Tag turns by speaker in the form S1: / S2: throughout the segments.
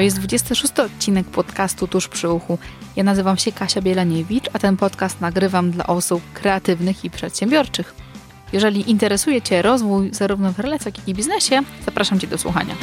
S1: To jest 26 odcinek podcastu Tuż przy uchu. Ja nazywam się Kasia Bielaniewicz, a ten podcast nagrywam dla osób kreatywnych i przedsiębiorczych. Jeżeli interesuje Cię rozwój zarówno w relacjach, jak i biznesie, zapraszam Cię do słuchania.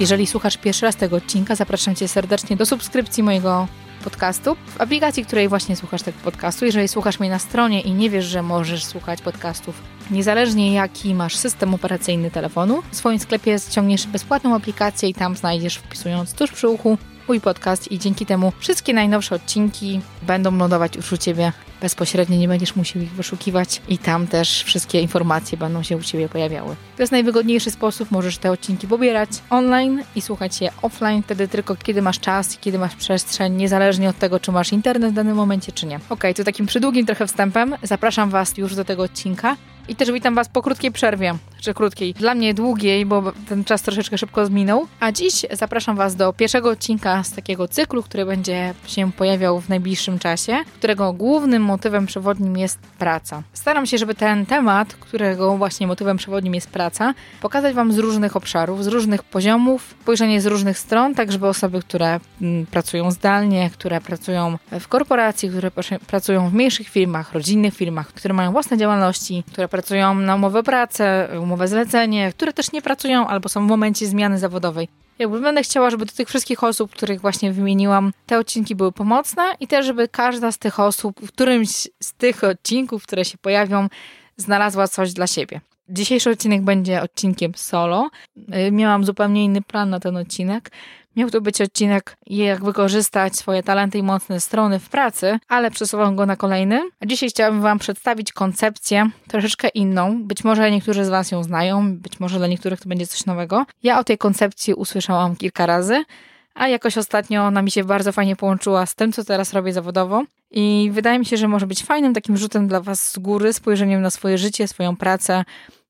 S1: Jeżeli słuchasz pierwszy raz tego odcinka, zapraszam Cię serdecznie do subskrypcji mojego podcastu w aplikacji, której właśnie słuchasz tego podcastu. Jeżeli słuchasz mnie na stronie i nie wiesz, że możesz słuchać podcastów niezależnie jaki masz system operacyjny telefonu, w swoim sklepie ściągniesz bezpłatną aplikację i tam znajdziesz wpisując tuż przy uchu mój podcast i dzięki temu wszystkie najnowsze odcinki będą lądować już u Ciebie bezpośrednio, nie będziesz musiał ich wyszukiwać i tam też wszystkie informacje będą się u Ciebie pojawiały. To jest najwygodniejszy sposób, możesz te odcinki pobierać online i słuchać je offline, wtedy tylko kiedy masz czas kiedy masz przestrzeń, niezależnie od tego, czy masz internet w danym momencie, czy nie. Ok, to takim przydługim trochę wstępem zapraszam Was już do tego odcinka. I też witam Was po krótkiej przerwie, krótkiej. Dla mnie długiej, bo ten czas troszeczkę szybko zminął. A dziś zapraszam Was do pierwszego odcinka z takiego cyklu, który będzie się pojawiał w najbliższym czasie, którego głównym motywem przewodnim jest praca. Staram się, żeby ten temat, którego właśnie motywem przewodnim jest praca, pokazać Wam z różnych obszarów, z różnych poziomów, spojrzenie z różnych stron, tak żeby osoby, które mm, pracują zdalnie, które pracują w korporacji, które pracują w mniejszych firmach, rodzinnych firmach, które mają własne działalności, które pracują na umowę pracę, umowę zlecenie, które też nie pracują albo są w momencie zmiany zawodowej. Jakby będę chciała, żeby do tych wszystkich osób, których właśnie wymieniłam, te odcinki były pomocne i też, żeby każda z tych osób w którymś z tych odcinków, które się pojawią, znalazła coś dla siebie. Dzisiejszy odcinek będzie odcinkiem solo. Y, miałam zupełnie inny plan na ten odcinek. Miał to być odcinek, jak wykorzystać swoje talenty i mocne strony w pracy, ale przesuwam go na kolejny. A dzisiaj chciałabym Wam przedstawić koncepcję troszeczkę inną. Być może niektórzy z Was ją znają, być może dla niektórych to będzie coś nowego. Ja o tej koncepcji usłyszałam kilka razy, a jakoś ostatnio ona mi się bardzo fajnie połączyła z tym, co teraz robię zawodowo. I wydaje mi się, że może być fajnym takim rzutem dla Was z góry, spojrzeniem na swoje życie, swoją pracę,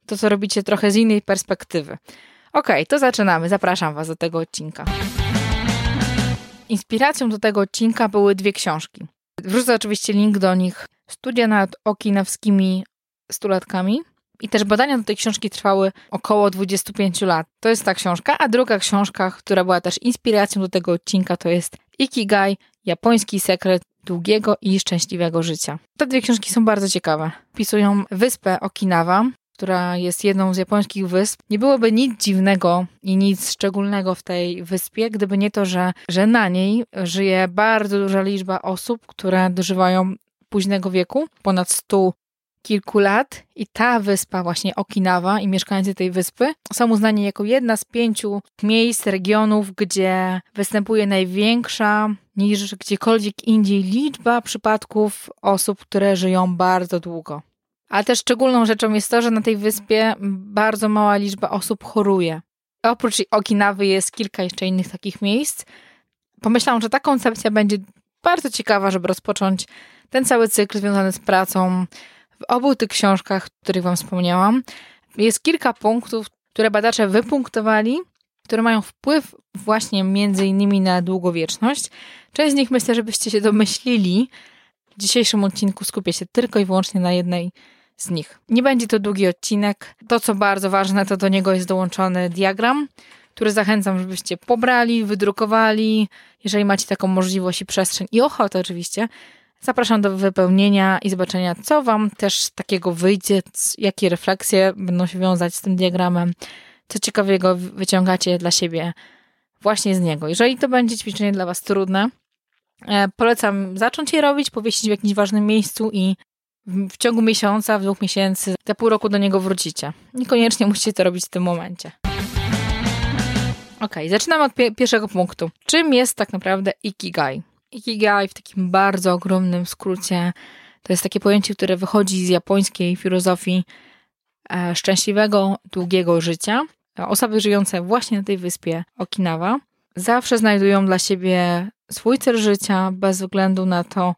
S1: to co robicie trochę z innej perspektywy. Ok, to zaczynamy. Zapraszam Was do tego odcinka. Inspiracją do tego odcinka były dwie książki. Wrzucę oczywiście link do nich. Studia nad okinawskimi stulatkami. I też badania do tej książki trwały około 25 lat. To jest ta książka, a druga książka, która była też inspiracją do tego odcinka, to jest Ikigai, japoński sekret długiego i szczęśliwego życia. Te dwie książki są bardzo ciekawe. Pisują wyspę Okinawa, która jest jedną z japońskich wysp. Nie byłoby nic dziwnego i nic szczególnego w tej wyspie, gdyby nie to, że, że na niej żyje bardzo duża liczba osób, które dożywają późnego wieku, ponad 100 kilku lat i ta wyspa, właśnie Okinawa i mieszkańcy tej wyspy są uznani jako jedna z pięciu miejsc, regionów, gdzie występuje największa niż gdziekolwiek indziej liczba przypadków osób, które żyją bardzo długo. Ale też szczególną rzeczą jest to, że na tej wyspie bardzo mała liczba osób choruje. Oprócz Okinawy jest kilka jeszcze innych takich miejsc. Pomyślałam, że ta koncepcja będzie bardzo ciekawa, żeby rozpocząć ten cały cykl związany z pracą. W obu tych książkach, o których Wam wspomniałam, jest kilka punktów, które badacze wypunktowali, które mają wpływ właśnie między innymi na długowieczność. Część z nich myślę, żebyście się domyślili. W dzisiejszym odcinku skupię się tylko i wyłącznie na jednej z nich. Nie będzie to długi odcinek. To, co bardzo ważne, to do niego jest dołączony diagram, który zachęcam, żebyście pobrali, wydrukowali, jeżeli macie taką możliwość i przestrzeń i ochotę oczywiście. Zapraszam do wypełnienia i zobaczenia, co Wam też takiego wyjdzie, jakie refleksje będą się wiązać z tym diagramem, co ciekawego wyciągacie dla siebie właśnie z niego. Jeżeli to będzie ćwiczenie dla Was trudne, e, polecam zacząć je robić, powiesić w jakimś ważnym miejscu i w ciągu miesiąca, w dwóch miesięcy, za pół roku do niego wrócicie. Niekoniecznie musicie to robić w tym momencie. Ok, zaczynamy od pi pierwszego punktu. Czym jest tak naprawdę Ikigai? Ikigai w takim bardzo ogromnym skrócie to jest takie pojęcie, które wychodzi z japońskiej filozofii e, szczęśliwego, długiego życia. Osoby żyjące właśnie na tej wyspie Okinawa zawsze znajdują dla siebie swój cel życia bez względu na to,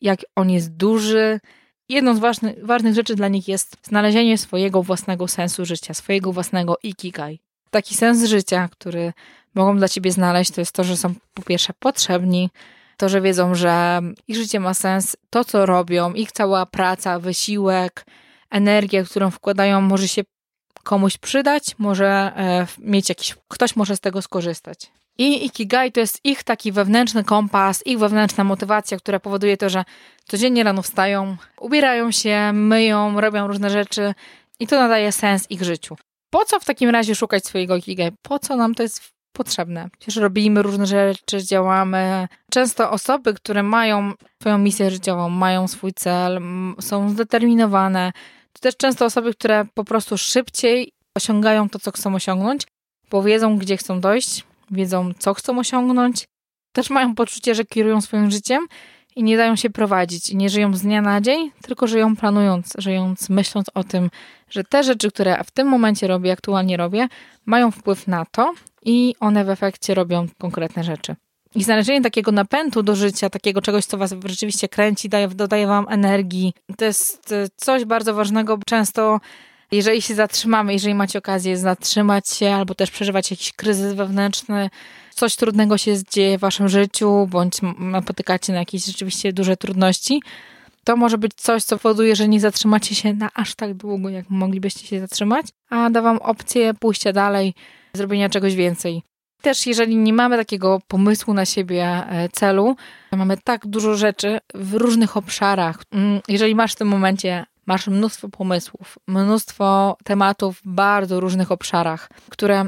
S1: jak on jest duży, Jedną z ważnych, ważnych rzeczy dla nich jest znalezienie swojego własnego sensu życia, swojego własnego ikigai. Taki sens życia, który mogą dla ciebie znaleźć, to jest to, że są po pierwsze potrzebni, to, że wiedzą, że ich życie ma sens, to co robią, ich cała praca, wysiłek, energia, którą wkładają, może się komuś przydać, może e, mieć jakiś, ktoś może z tego skorzystać. I Ikigai to jest ich taki wewnętrzny kompas, ich wewnętrzna motywacja, która powoduje to, że codziennie rano wstają, ubierają się, myją, robią różne rzeczy i to nadaje sens ich życiu. Po co w takim razie szukać swojego Ikigai? Po co nam to jest potrzebne? Przecież robimy różne rzeczy, działamy. Często osoby, które mają swoją misję życiową, mają swój cel, są zdeterminowane, to też często osoby, które po prostu szybciej osiągają to, co chcą osiągnąć, bo wiedzą, gdzie chcą dojść, wiedzą, co chcą osiągnąć, też mają poczucie, że kierują swoim życiem i nie dają się prowadzić. I nie żyją z dnia na dzień, tylko żyją planując, żyjąc, myśląc o tym, że te rzeczy, które w tym momencie robię, aktualnie robię, mają wpływ na to i one w efekcie robią konkretne rzeczy. I znalezienie takiego napędu do życia, takiego czegoś, co was rzeczywiście kręci, daje, dodaje wam energii, to jest e, coś bardzo ważnego. Często jeżeli się zatrzymamy, jeżeli macie okazję zatrzymać się albo też przeżywać jakiś kryzys wewnętrzny, coś trudnego się dzieje w waszym życiu, bądź napotykacie na jakieś rzeczywiście duże trudności, to może być coś, co powoduje, że nie zatrzymacie się na aż tak długo, jak moglibyście się zatrzymać, a da wam opcję pójścia dalej, zrobienia czegoś więcej. Też jeżeli nie mamy takiego pomysłu na siebie, e, celu, mamy tak dużo rzeczy w różnych obszarach. Mm, jeżeli masz w tym momencie masz mnóstwo pomysłów, mnóstwo tematów w bardzo różnych obszarach, które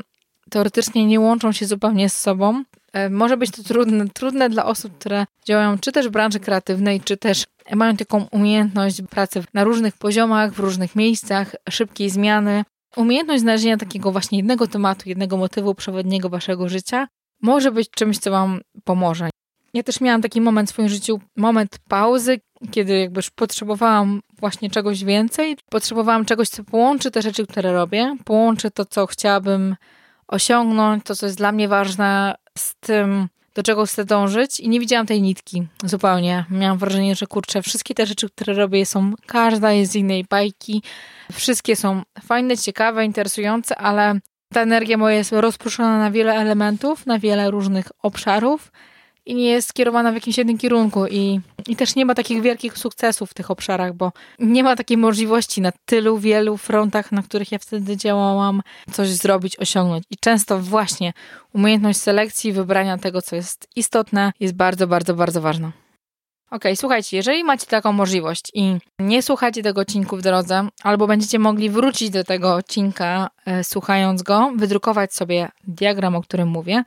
S1: teoretycznie nie łączą się zupełnie z sobą. E, może być to trudne, trudne dla osób, które działają czy też w branży kreatywnej, czy też mają taką umiejętność pracy na różnych poziomach, w różnych miejscach, szybkiej zmiany. Umiejętność znalezienia takiego właśnie jednego tematu, jednego motywu przewodniego waszego życia może być czymś, co wam pomoże. Ja też miałam taki moment w swoim życiu, moment pauzy, kiedy jakby już potrzebowałam właśnie czegoś więcej. Potrzebowałam czegoś, co połączy te rzeczy, które robię, połączy to, co chciałabym osiągnąć, to, co jest dla mnie ważne, z tym, do czego chcę dążyć i nie widziałam tej nitki zupełnie. Miałam wrażenie, że kurczę, wszystkie te rzeczy, które robię są, każda jest z innej bajki, wszystkie są fajne, ciekawe, interesujące, ale ta energia moja jest rozproszona na wiele elementów, na wiele różnych obszarów i nie jest skierowana w jakimś jednym kierunku i, i też nie ma takich wielkich sukcesów w tych obszarach, bo nie ma takiej możliwości na tylu wielu frontach, na których ja wtedy działałam, coś zrobić, osiągnąć. I często właśnie umiejętność selekcji, wybrania tego, co jest istotne, jest bardzo, bardzo, bardzo ważna. Ok, słuchajcie, jeżeli macie taką możliwość i nie słuchacie tego odcinku w drodze, albo będziecie mogli wrócić do tego odcinka, e, słuchając go, wydrukować sobie diagram, o którym mówię,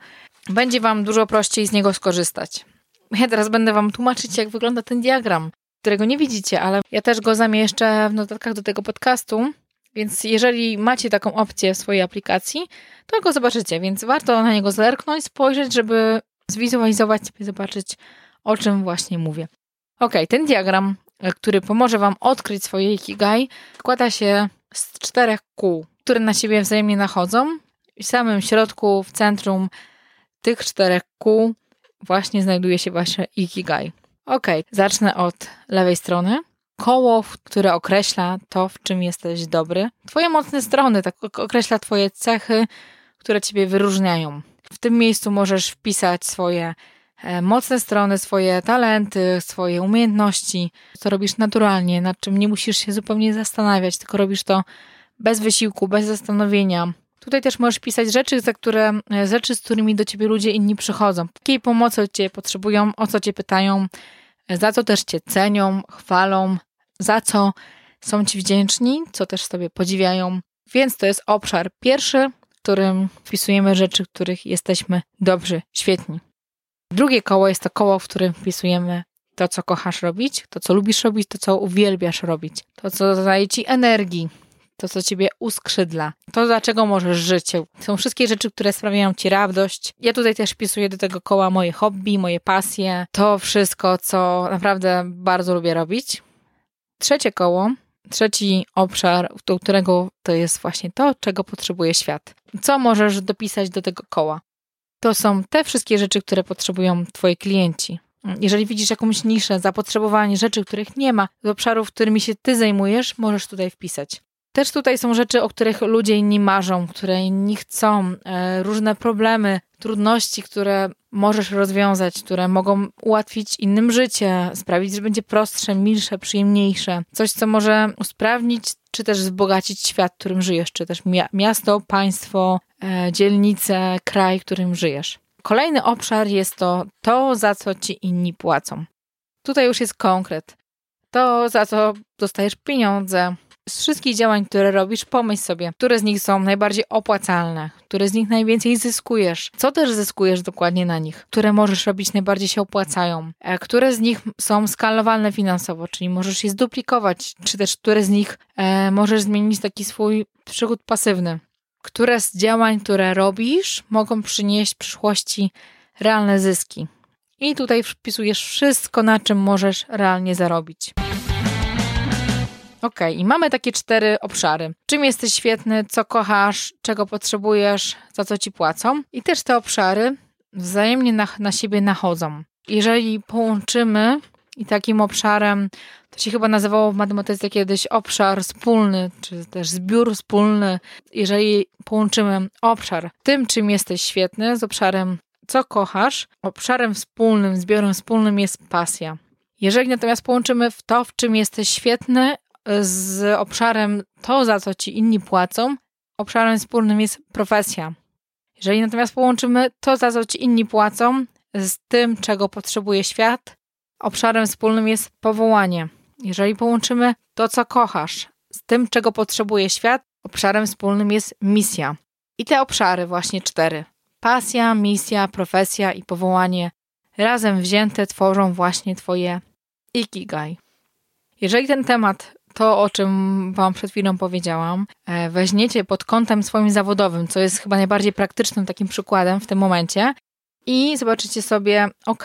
S1: będzie Wam dużo prościej z niego skorzystać. Ja teraz będę Wam tłumaczyć, jak wygląda ten diagram, którego nie widzicie, ale ja też go zamieszczę w notatkach do tego podcastu. Więc jeżeli macie taką opcję w swojej aplikacji, to go zobaczycie, więc warto na niego zerknąć, spojrzeć, żeby zwizualizować sobie, zobaczyć, o czym właśnie mówię. Ok, ten diagram, który pomoże Wam odkryć swoje Ikigai, składa się z czterech kół, które na siebie wzajemnie nachodzą. W samym środku, w centrum tych czterech kół właśnie znajduje się wasze Ikigai. Ok, zacznę od lewej strony. Koło, które określa to, w czym jesteś dobry. Twoje mocne strony, tak określa twoje cechy, które ciebie wyróżniają. W tym miejscu możesz wpisać swoje e, mocne strony, swoje talenty, swoje umiejętności, co robisz naturalnie, nad czym nie musisz się zupełnie zastanawiać, tylko robisz to bez wysiłku, bez zastanowienia, Tutaj też możesz pisać rzeczy, za które, e, rzeczy, z którymi do ciebie ludzie inni przychodzą. Jakiej pomocy od ciebie potrzebują, o co cię pytają, e, za co też cię cenią, chwalą, za co są ci wdzięczni, co też sobie podziwiają. Więc to jest obszar pierwszy, w którym wpisujemy rzeczy, których jesteśmy dobrzy, świetni. Drugie koło jest to koło, w którym wpisujemy to, co kochasz robić, to, co lubisz robić, to, co uwielbiasz robić, to, co dodaje ci energii, to, co ciebie uskrzydla, to, dlaczego możesz żyć. Są wszystkie rzeczy, które sprawiają ci radość. Ja tutaj też wpisuję do tego koła moje hobby, moje pasje, to wszystko, co naprawdę bardzo lubię robić. Trzecie koło, trzeci obszar, do którego to jest właśnie to, czego potrzebuje świat. Co możesz dopisać do tego koła? To są te wszystkie rzeczy, które potrzebują twoi klienci. Jeżeli widzisz jakąś niszę, zapotrzebowanie rzeczy, których nie ma, z obszarów, którymi się ty zajmujesz, możesz tutaj wpisać. Też tutaj są rzeczy, o których ludzie inni marzą, które inni chcą, e, różne problemy, trudności, które możesz rozwiązać, które mogą ułatwić innym życie, sprawić, że będzie prostsze, milsze, przyjemniejsze. Coś, co może usprawnić czy też wzbogacić świat, w którym żyjesz, czy też miasto, państwo, e, dzielnicę, kraj, w którym żyjesz. Kolejny obszar jest to to, za co ci inni płacą. Tutaj już jest konkret. To, za co dostajesz pieniądze, z wszystkich działań, które robisz, pomyśl sobie, które z nich są najbardziej opłacalne, które z nich najwięcej zyskujesz, co też zyskujesz dokładnie na nich, które możesz robić najbardziej się opłacają, e, które z nich są skalowalne finansowo, czyli możesz je zduplikować, czy też które z nich e, możesz zmienić taki swój przychód pasywny. Które z działań, które robisz, mogą przynieść w przyszłości realne zyski. I tutaj wpisujesz wszystko, na czym możesz realnie zarobić. Ok, i mamy takie cztery obszary. Czym jesteś świetny, co kochasz, czego potrzebujesz, za co ci płacą. I też te obszary wzajemnie na, na siebie nachodzą. Jeżeli połączymy i takim obszarem, to się chyba nazywało w matematyce kiedyś obszar wspólny, czy też zbiór wspólny. Jeżeli połączymy obszar tym, czym jesteś świetny, z obszarem, co kochasz, obszarem wspólnym, zbiorem wspólnym jest pasja. Jeżeli natomiast połączymy w to, w czym jesteś świetny, z obszarem to, za co ci inni płacą, obszarem wspólnym jest profesja. Jeżeli natomiast połączymy to, za co ci inni płacą, z tym, czego potrzebuje świat, obszarem wspólnym jest powołanie. Jeżeli połączymy to, co kochasz, z tym, czego potrzebuje świat, obszarem wspólnym jest misja. I te obszary, właśnie cztery pasja, misja, profesja i powołanie razem wzięte tworzą właśnie Twoje ikigai. Jeżeli ten temat to, o czym Wam przed chwilą powiedziałam, e, weźmiecie pod kątem swoim zawodowym, co jest chyba najbardziej praktycznym takim przykładem w tym momencie, i zobaczycie sobie, ok,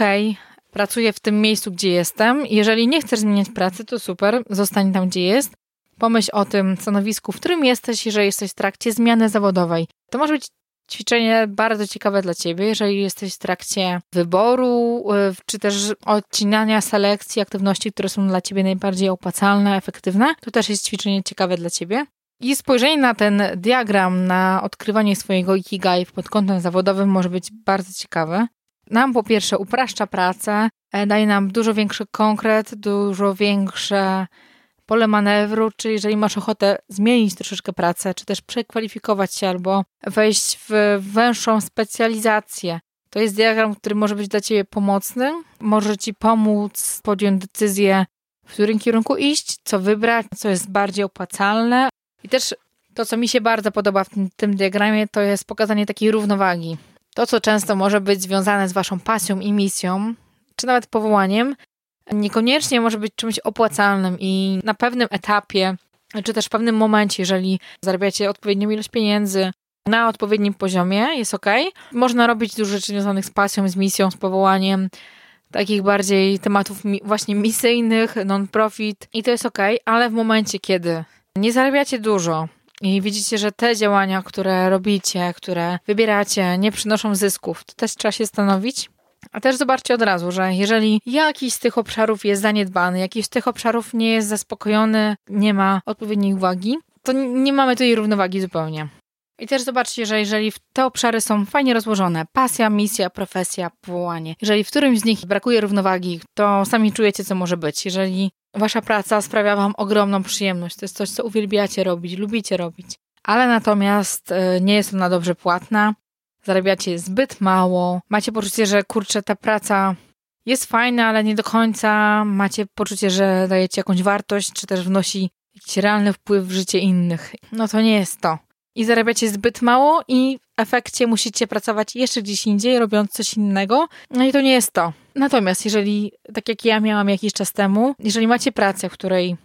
S1: pracuję w tym miejscu, gdzie jestem. Jeżeli nie chcesz zmieniać pracy, to super, zostań tam, gdzie jest. Pomyśl o tym stanowisku, w którym jesteś, jeżeli jesteś w trakcie zmiany zawodowej. To może być ćwiczenie bardzo ciekawe dla Ciebie, jeżeli jesteś w trakcie wyboru, y, czy też odcinania selekcji aktywności, które są dla Ciebie najbardziej opłacalne, efektywne. To też jest ćwiczenie ciekawe dla Ciebie. I spojrzenie na ten diagram, na odkrywanie swojego ikigai pod kątem zawodowym może być bardzo ciekawe. Nam po pierwsze upraszcza pracę, e, daje nam dużo większy konkret, dużo większe pole manewru, czy jeżeli masz ochotę zmienić troszeczkę pracę, czy też przekwalifikować się albo wejść w węższą specjalizację. To jest diagram, który może być dla Ciebie pomocny, może Ci pomóc podjąć decyzję, w którym kierunku iść, co wybrać, co jest bardziej opłacalne. I też to, co mi się bardzo podoba w tym, tym diagramie, to jest pokazanie takiej równowagi. To, co często może być związane z Waszą pasją i misją, czy nawet powołaniem, niekoniecznie może być czymś opłacalnym i na pewnym etapie, czy też w pewnym momencie, jeżeli zarabiacie odpowiednią ilość pieniędzy na odpowiednim poziomie, jest ok. Można robić dużo rzeczy związanych z pasją, z misją, z powołaniem, takich bardziej tematów właśnie misyjnych, non-profit i to jest ok, ale w momencie, kiedy nie zarabiacie dużo, i widzicie, że te działania, które robicie, które wybieracie, nie przynoszą zysków, to też trzeba się stanowić, a też zobaczcie od razu, że jeżeli jakiś z tych obszarów jest zaniedbany, jakiś z tych obszarów nie jest zaspokojony, nie ma odpowiedniej uwagi, to nie mamy tej równowagi zupełnie. I też zobaczcie, że jeżeli te obszary są fajnie rozłożone, pasja, misja, profesja, powołanie, jeżeli w którymś z nich brakuje równowagi, to sami czujecie, co może być. Jeżeli wasza praca sprawia wam ogromną przyjemność, to jest coś, co uwielbiacie robić, lubicie robić, ale natomiast e, nie jest ona dobrze płatna, zarabiacie zbyt mało, macie poczucie, że kurczę, ta praca jest fajna, ale nie do końca, macie poczucie, że dajecie jakąś wartość, czy też wnosi jakiś realny wpływ w życie innych. No to nie jest to. I zarabiacie zbyt mało i w efekcie musicie pracować jeszcze gdzieś indziej, robiąc coś innego. No i to nie jest to. Natomiast jeżeli, tak jak ja miałam jakiś czas temu, jeżeli macie pracę, w której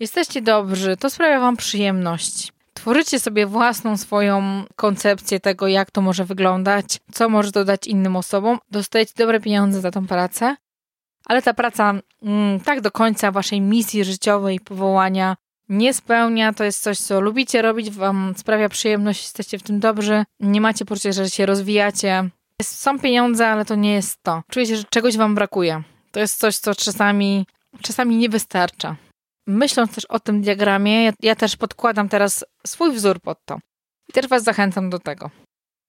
S1: jesteście dobrzy, to sprawia wam przyjemność, tworzycie sobie własną swoją koncepcję tego, jak to może wyglądać, co może dodać innym osobom, dostajecie dobre pieniądze za tą pracę, ale ta praca mm, tak do końca waszej misji życiowej powołania nie spełnia, to jest coś, co lubicie robić, wam sprawia przyjemność, jesteście w tym dobrzy, nie macie poczucia, że się rozwijacie. Są pieniądze, ale to nie jest to. Czujecie, że czegoś wam brakuje. To jest coś, co czasami, czasami nie wystarcza myśląc też o tym diagramie, ja, ja też podkładam teraz swój wzór pod to. I też Was zachęcam do tego.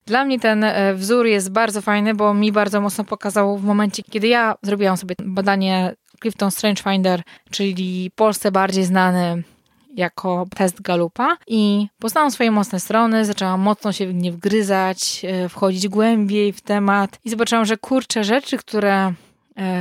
S1: Dla mnie ten e, wzór jest bardzo fajny, bo mi bardzo mocno pokazał w momencie, kiedy ja zrobiłam sobie badanie Clifton Strange Finder, czyli Polsce bardziej znany jako test Galupa i poznałam swoje mocne strony, zaczęłam mocno się w nie wgryzać, e, wchodzić głębiej w temat i zobaczyłam, że kurczę rzeczy, które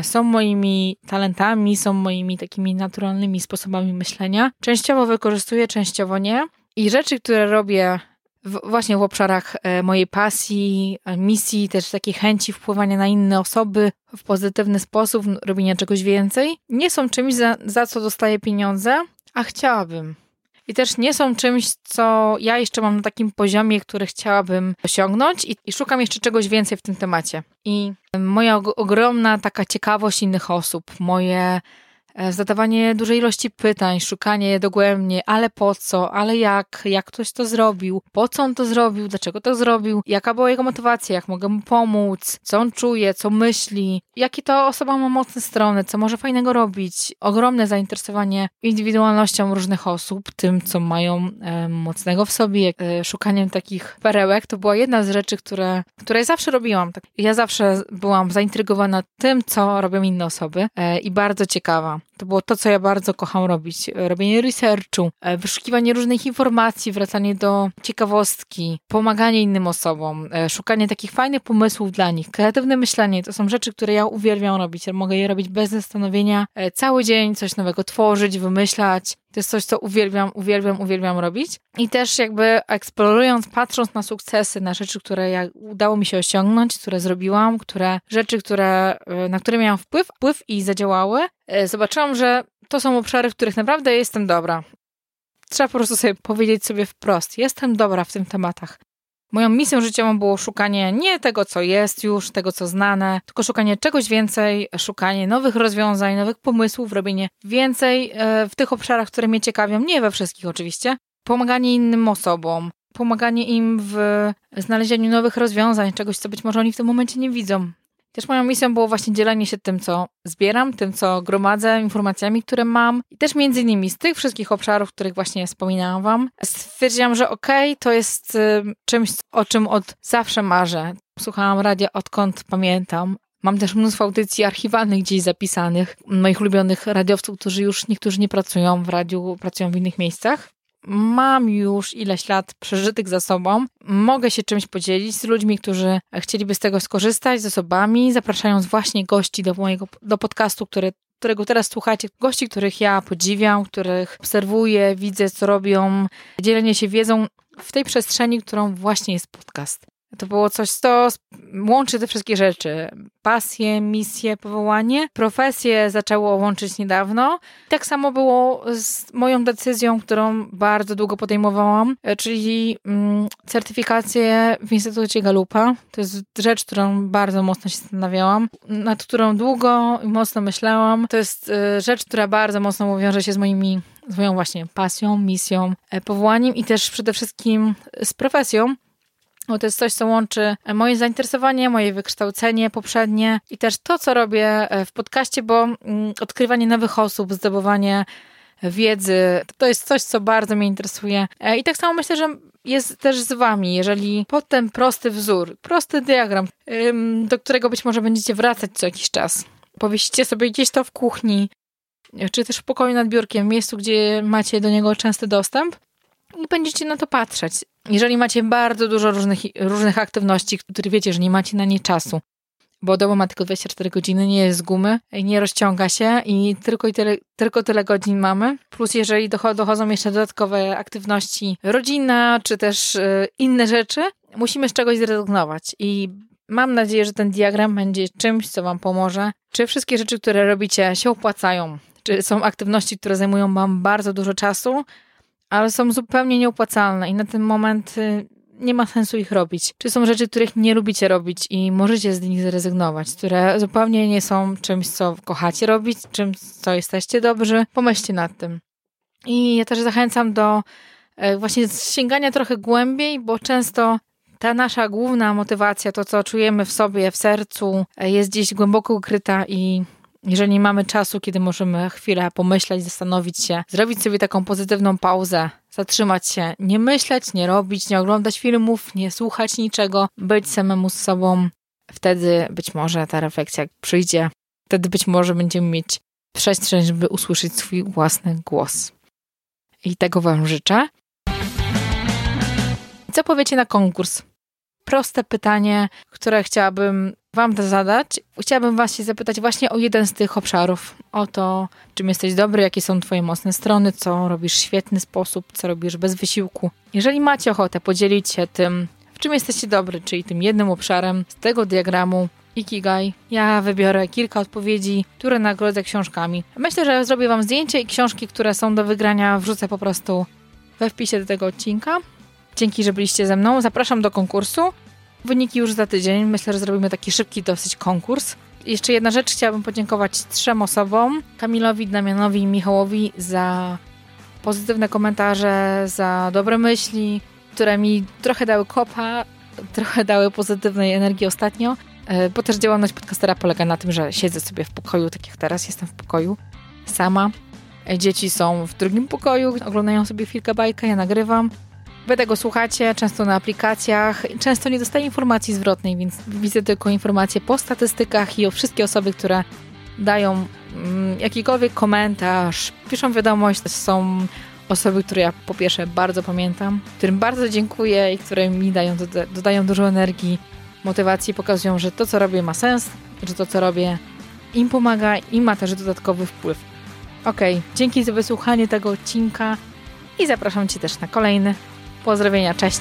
S1: są moimi talentami, są moimi takimi naturalnymi sposobami myślenia. Częściowo wykorzystuję, częściowo nie. I rzeczy, które robię w, właśnie w obszarach e, mojej pasji, misji, też takiej chęci wpływania na inne osoby w pozytywny sposób, robienia czegoś więcej, nie są czymś, za, za co dostaję pieniądze, a chciałabym. I też nie są czymś, co ja jeszcze mam na takim poziomie, który chciałabym osiągnąć i, i szukam jeszcze czegoś więcej w tym temacie. I moja ogromna taka ciekawość innych osób, moje zadawanie dużej ilości pytań, szukanie dogłębnie, ale po co, ale jak, jak ktoś to zrobił, po co on to zrobił, dlaczego to zrobił, jaka była jego motywacja, jak mogę mu pomóc, co on czuje, co myśli, jakie to osoba ma mocne strony, co może fajnego robić. Ogromne zainteresowanie indywidualnością różnych osób, tym, co mają e, mocnego w sobie, e, szukaniem takich perełek, to była jedna z rzeczy, które, które zawsze robiłam. Tak, ja zawsze byłam zaintrygowana tym, co robią inne osoby e, i bardzo ciekawa. To było to, co ja bardzo kocham robić. Robienie researchu, e, wyszukiwanie różnych informacji, wracanie do ciekawostki, pomaganie innym osobom, e, szukanie takich fajnych pomysłów dla nich, kreatywne myślenie. To są rzeczy, które ja uwielbiam robić. Mogę je robić bez zastanowienia, e, cały dzień coś nowego tworzyć, wymyślać. To jest coś, co uwielbiam, uwielbiam, uwielbiam robić. I też jakby eksplorując, patrząc na sukcesy, na rzeczy, które ja, udało mi się osiągnąć, które zrobiłam, które rzeczy, które, na które miałam wpływ, wpływ i zadziałały, zobaczyłam, że to są obszary, w których naprawdę jestem dobra. Trzeba po prostu sobie powiedzieć sobie wprost, jestem dobra w tym tematach. Moją misją życiową było szukanie nie tego, co jest już, tego, co znane, tylko szukanie czegoś więcej, szukanie nowych rozwiązań, nowych pomysłów, robienie więcej e, w tych obszarach, które mnie ciekawią, nie we wszystkich oczywiście. Pomaganie innym osobom, pomaganie im w znalezieniu nowych rozwiązań, czegoś, co być może oni w tym momencie nie widzą. Też moją misją było właśnie dzielenie się tym, co zbieram, tym, co gromadzę, informacjami, które mam. I też między innymi z tych wszystkich obszarów, których właśnie wspominałam wam, stwierdziłam, że okej, okay, to jest y, czymś, o czym od zawsze marzę. Słuchałam radia odkąd pamiętam. Mam też mnóstwo audycji archiwalnych gdzieś zapisanych, moich ulubionych radiowców, którzy już niektórzy nie pracują w radiu, pracują w innych miejscach mam już ileś lat przeżytych za sobą, mogę się czymś podzielić z ludźmi, którzy chcieliby z tego skorzystać, z osobami, zapraszając właśnie gości do mojego do podcastu, który, którego teraz słuchacie, gości, których ja podziwiam, których obserwuję, widzę, co robią, dzielenie się wiedzą w tej przestrzeni, którą właśnie jest podcast. To było coś, co łączy te wszystkie rzeczy. Pasję, misję, powołanie. Profesję zaczęło łączyć niedawno. Tak samo było z moją decyzją, którą bardzo długo podejmowałam, czyli mm, certyfikację w Instytucie Galupa. To jest rzecz, którą bardzo mocno się zastanawiałam, nad którą długo i mocno myślałam. To jest y, rzecz, która bardzo mocno wiąże się z moimi z moją właśnie pasją, misją, e, powołaniem i też przede wszystkim z profesją bo to jest coś, co łączy moje zainteresowanie, moje wykształcenie poprzednie i też to, co robię e, w podcaście, bo mm, odkrywanie nowych osób, zdobywanie wiedzy, to jest coś, co bardzo mnie interesuje. E, I tak samo myślę, że jest też z wami, jeżeli pod ten prosty wzór, prosty diagram, do którego być może będziecie wracać co jakiś czas, powiesicie sobie gdzieś to w kuchni, czy też w pokoju nad biurkiem, miejscu, gdzie macie do niego częsty dostęp i będziecie na to patrzeć. Jeżeli macie bardzo dużo różnych, różnych aktywności, które wiecie, że nie macie na nie czasu, bo doba ma tylko 24 godziny, nie jest z gumy, nie rozciąga się i tylko, i tyle, tylko tyle godzin mamy. Plus jeżeli dochodzą jeszcze dodatkowe aktywności rodzinna, czy też y, inne rzeczy, musimy z czegoś zrezygnować i mam nadzieję, że ten diagram będzie czymś, co wam pomoże. Czy wszystkie rzeczy, które robicie się opłacają? Czy są aktywności, które zajmują wam bardzo dużo czasu, ale są zupełnie nieopłacalne i na ten moment y, nie ma sensu ich robić. Czy są rzeczy, których nie lubicie robić i możecie z nich zrezygnować, które zupełnie nie są czymś, co kochacie robić, czymś, co jesteście dobrzy? Pomyślcie nad tym. I ja też zachęcam do e, właśnie sięgania trochę głębiej, bo często ta nasza główna motywacja, to co czujemy w sobie, w sercu, e, jest gdzieś głęboko ukryta i jeżeli mamy czasu, kiedy możemy chwilę pomyśleć, zastanowić się, zrobić sobie taką pozytywną pauzę, zatrzymać się, nie myśleć, nie robić, nie oglądać filmów, nie słuchać niczego, być samemu z sobą, wtedy być może ta refleksja przyjdzie, wtedy być może będziemy mieć przestrzeń, żeby usłyszeć swój własny głos. i tego Wam życzę. Co powiecie na konkurs? Proste pytanie, które chciałabym Wam zadać. Chciałabym Was się zapytać właśnie o jeden z tych obszarów. O to, czym jesteś dobry, jakie są Twoje mocne strony, co robisz w świetny sposób, co robisz bez wysiłku. Jeżeli macie ochotę podzielić się tym, w czym jesteście dobry, czyli tym jednym obszarem z tego diagramu, Ikigai. Ja wybiorę kilka odpowiedzi, które nagrodzę książkami. Myślę, że zrobię Wam zdjęcie i książki, które są do wygrania, wrzucę po prostu we wpisie do tego odcinka. Dzięki, że byliście ze mną. Zapraszam do konkursu. Wyniki już za tydzień. Myślę, że zrobimy taki szybki dosyć konkurs. Jeszcze jedna rzecz. Chciałabym podziękować trzem osobom. Kamilowi, Damianowi i Michałowi za pozytywne komentarze, za dobre myśli, które mi trochę dały kopa, trochę dały pozytywnej energii ostatnio. E, bo też działalność podcastera polega na tym, że siedzę sobie w pokoju, tak jak teraz jestem w pokoju, sama. E, dzieci są w drugim pokoju, oglądają sobie chwilkę bajkę, ja nagrywam. Wy tego słuchacie, często na aplikacjach. Często nie dostaję informacji zwrotnej, więc widzę tylko informacje po statystykach i o wszystkie osoby, które dają mm, jakikolwiek komentarz, piszą wiadomość. Są osoby, które ja po pierwsze bardzo pamiętam, którym bardzo dziękuję i które mi dają, dodają dużo energii motywacji pokazują, że to, co robię, ma sens, że to, co robię, im pomaga i ma też dodatkowy wpływ. Ok, dzięki za wysłuchanie tego odcinka i zapraszam Cię też na kolejny. Pozdrowienia, cześć!